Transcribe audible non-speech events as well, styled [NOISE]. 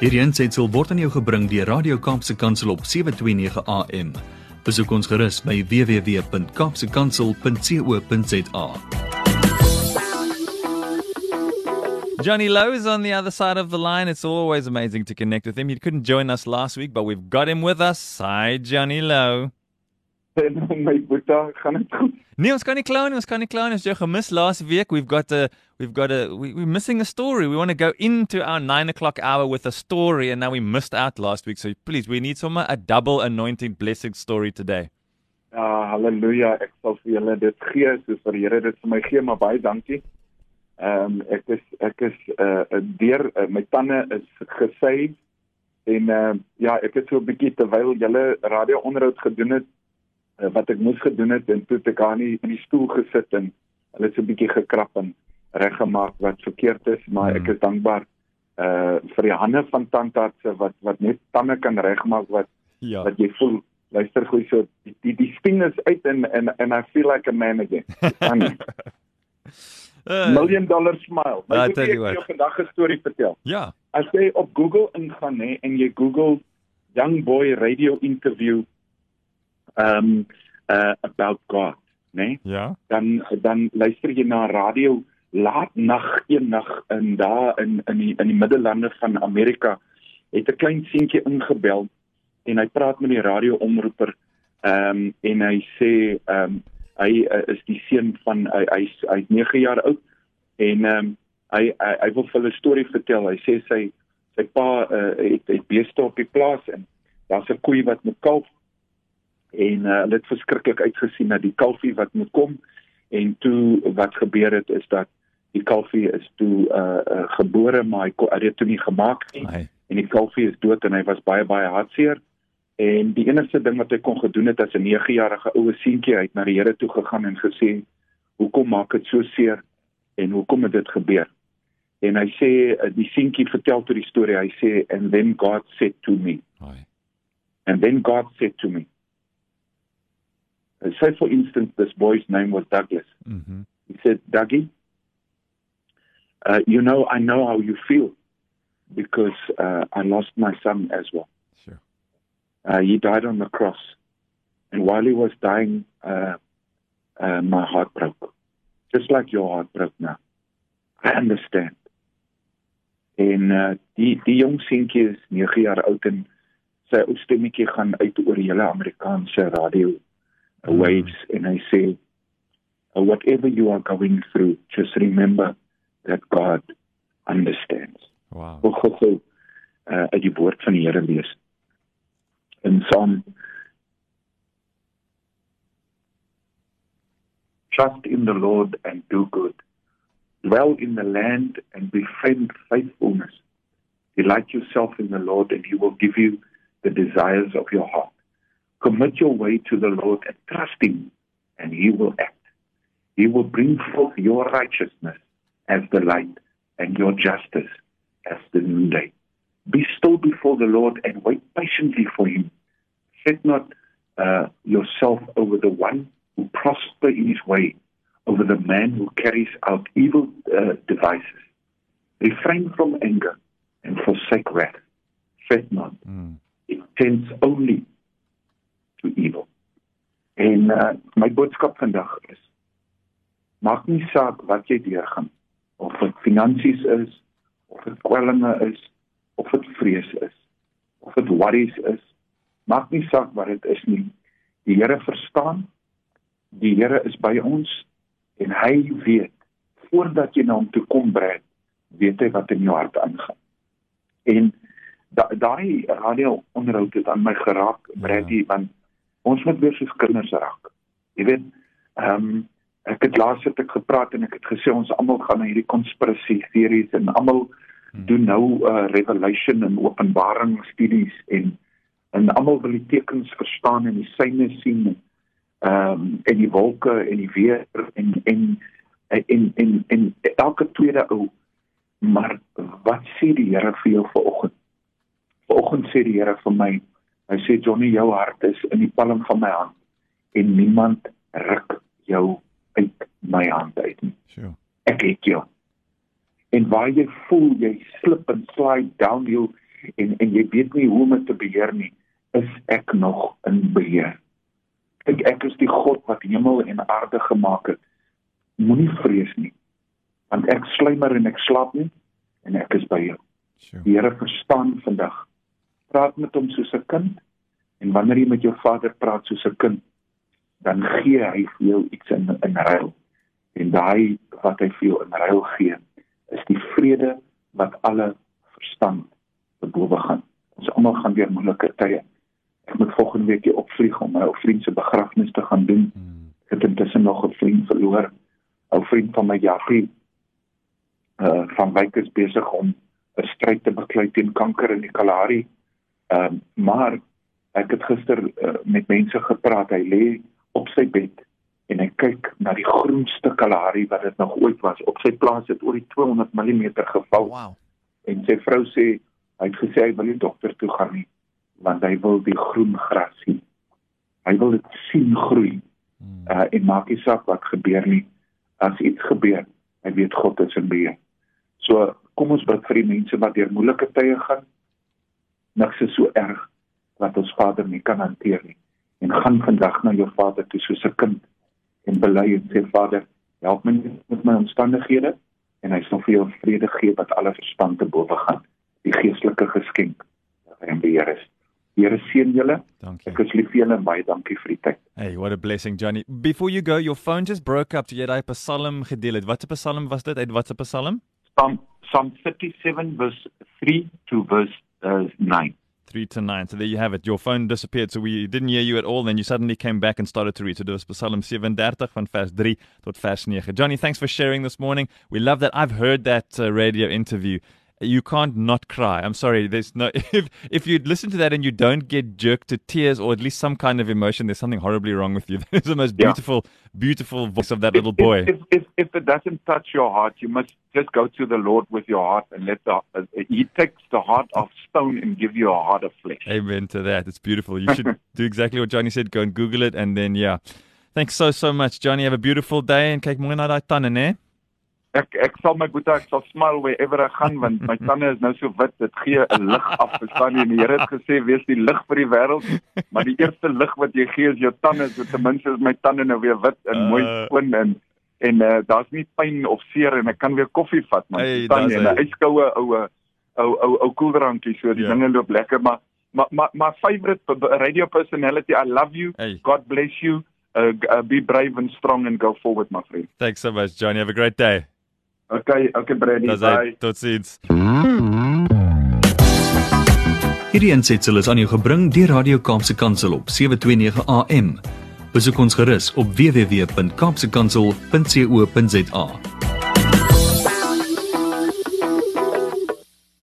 Hierdie aanseit word aan jou gebring deur Radio Kaapse Kansel op 7:29 AM. Besoek ons gerus by www.kapsekansel.co.za. Johnny Lowe is on the other side of the line. It's always amazing to connect with him. He couldn't join us last week, but we've got him with us. Hi, Johnny Lowe. [LAUGHS] my boeta, gaan dit goed? Nee, ons kan nie kla nie. Ons kan nie kla nie. Ons jou gemis last week. We've got a we've got a we, we're missing a story. We want to go into our 9 o'clock hour with a story and now we missed out last week. So please, we need some a double anointing blessing story today. Ja, haleluja. Ek sal vir julle dit gee soos vir Here dit vir my gee, maar baie dankie. Ehm um, ek is ek is uh deur uh, my tande is gesê en uh ja, ek het so 'n bietjie terwyl julle radio onderhoud gedoen het uh, wat ek moes gedoen het en toe ek aan die in die stoel gesit en hulle het so 'n bietjie gekrap en reggemaak wat verkeerd is, maar ek Hmm. is dankbaar uh vir die hande van tandartse wat wat net tande kan regmaak wat Ja. wat jy voel luister goeie so die die, die sting is uit en en and I feel like a man again. Funny. [LAUGHS] Uh, Million dollar smile. Maar tell ek you wil jou vandag 'n storie vertel. ja. As jy op Google ingaan nê en jy Google young boy radio interview um uh about God, nê? Ja. Dan dan luister jy na radio laat nag eendag in daar in in die in die middellande van Amerika het 'n klein seentjie ingebel en hy praat met die radio-omroeper ehm um, en hy sê ehm um, hy uh, is die seun van hy hy's hy's 9 jaar oud en ehm um, hy, hy hy wil vir hulle 'n storie vertel. Hy sê sy sy pa uh, het het beeste op die plaas en daar's 'n koei wat moet kalf en uh, hulle het verskriklik uitgesien na die kalfie wat moet kom en toe wat gebeur het is dat die kalfie is toe uh, uh gebore maar hy, het dit toe nie gemaak nie. Ai. en die kalfie is dood en hy was baie baie hartseer. En die enigste ding wat hy kon gedoen het as 'n 9-jarige oue seentjie hy het na die Here toe gegaan en gesê hoekom maak dit so seer en hoekom het dit gebeur? En hy sê die seentjie vertel toe die storie. Hy sê and then God said to me. Ai. and then God said to me say for instance this boy's name was Douglas Mhm. he said, Dougie, uh, you know, I know how you feel because uh, I lost my son as well. Sure. Uh, he died on the cross. And while he was dying, uh, uh, my heart broke. Just like your heart broke now. I understand. En uh, die die jong seentjie is 9 jaar oud en sy ou stemmetjie gaan uit oor die hele Amerikaanse radio waves en hy sê uh, whatever you are going through just remember that God understands. Wow. Gou uh, uit die woord van die Here lees. In Psalm Trust in the Lord and do good. Dwell in the land and befriend faithfulness. Delight yourself in the Lord and he will give you the desires of your heart. Commit your way to the Lord and trust him and he will act. He will bring forth your righteousness as the light and your justice as the noonday. Be still before the Lord and wait patiently for him. Set not uh, yourself over the one who prosper in his way, over the man who carries out evil uh, devices. Refrain from anger and forsake wrath. Fret not. Mm. It tends only to evil. En uh, my boodskap vandag is maak nie saak wat jy deurgaan of dit finansies is of dit kwellinge is of dit vrees is of dit worries is maak nie saak wat dit is nie die Here verstaan die Here is by ons en hy weet voordat jy na hom toe kom breed weet hy wat in jou hart aangaan en da, daai radio onderhoud het aan my geraak ja. want ons moet weer soos kinders raak. Jy weet ehm um, ek het laas het ek gepraat en ek het gesê ons almal gaan na hierdie konspirasie teorieë en almal Hmm. doen nou uh, revelation en openbaring studies en en almal wil die tekens verstaan en die syne sien en ehm um, en die wolke en die weer en en en en, en, en elke tweede ou. Maar wat sê die Here vir jou vanoggend? Vanoggend sê die Here vir my hy sê Johnny jou hart is in die palm van my hand en niemand ruk jou uit my hand uit nie Sure. ek het jou en waar jy voel jy slip en slide downhill en en jy weet nie hoe om dit te beheer nie, is ek nog in beheer. Kyk, ek is die God wat hemel en aarde gemaak het. Moenie vrees nie, want ek sluimer en ek slaap nie en ek is by jou. Sure. Die Here verstaan vandag. Praat met hom soos 'n kind en wanneer jy met jou Vader praat soos 'n kind, dan gee hy vir jou iets in in ruil. En daai wat hy vir jou in ruil gee, is die vrede wat alle verstand te bowe gaan. Ons almal gaan deur moeilike tye. Ek moet volgende week hier opvlieg om my ou vriend se begrafnis te gaan doen. Mm. Ek het intussen nog 'n vriend verloor. 'n Vriend van my Jaffie uh van Wyk is besig om 'n stryd te beklei teen kanker in die Kalahari. Ehm uh, maar ek het gister uh, met mense gepraat. Hy lê op sy bed en hy kyk na die groenste Kalahari wat dit nog ooit was. Op sy plaas het oor die 200 mm geval Wow. en sy vrou sê hy het gesê hy wil nie dokter toe gaan nie want hy wil die groen gras sien. Hy wil dit sien groei. Mm. Uh, en maak nie saak wat gebeur nie. As iets gebeur, hy weet God is in beheer. So kom ons bid vir die mense wat deur moeilike tye gaan. Niks is so erg wat ons Vader nie kan hanteer nie. En gaan vandag na jou Vader toe soos 'n kind en bely en sê Vader, help my met my omstandighede en hy sal vir jou vrede gee wat alle verstand te bowe gaan. Die geestelike geskenk dat hy in beheer is. Here seën julle. Dankie. Ek is lief vir julle en baie dankie vir die tyd. Hey, what a blessing, Johnny. Before you go, your phone just broke up. Jy het daai Psalm gedeel het. Wat 'n Psalm was dit? Uit wat 'n Psalm? Psalm Psalm 37 verse 3 to verse uh, 9. 3 to 9. So there you have it. Your phone disappeared. So we didn't hear you at all. Then you suddenly came back and started to read. So dit was Psalm 37 van vers 3 tot vers 9. Johnny, thanks for sharing this morning. We love that. I've heard that uh, radio interview. You can't not cry. I'm sorry. There's no [LAUGHS] if if you listen to that and you don't get jerked to tears or at least some kind of emotion, there's something horribly wrong with you. [LAUGHS] That is the most Yeah. beautiful, beautiful voice of that little boy. If, if, if, if it doesn't touch your heart, you must just go to the Lord with your heart and let the uh, He takes the heart of stone and give you a heart of flesh. Amen to that. It's beautiful. You should [LAUGHS] do exactly what Johnny said. Go and Google it, and then yeah. Thanks so so much, Johnny. Have a beautiful day, and kyk mooi na daai tande, né? Ek ek sal my boetie ek sal smile wherever ek gaan want my [LAUGHS] tande is nou so wit dit gee 'n lig af verstaan jy en die Here het gesê wees die lig vir die wêreld maar die eerste lig wat jy gee is jou tande so ten minste is my tande nou weer wit en mooi Uh. skoon en en uh, daar's nie pyn of seer en ek kan weer koffie vat man Hey, daar's en 'n hy. yskoue oue ou ou ou koeldrankie so die Ja. dinge loop lekker maar maar maar my favorite radio personality I love you Hey. God bless you uh, uh, be brave and strong and go forward my friend Thanks so much, Johnny. Have a great day. Okay okay Brady Dis bye hy. Totsiens. Hierdie aansetsel is aan jou gebring deur Radio Kaapse Kansel op 729 AM. Besoek ons gerus op www.kaapsekansel.co.za.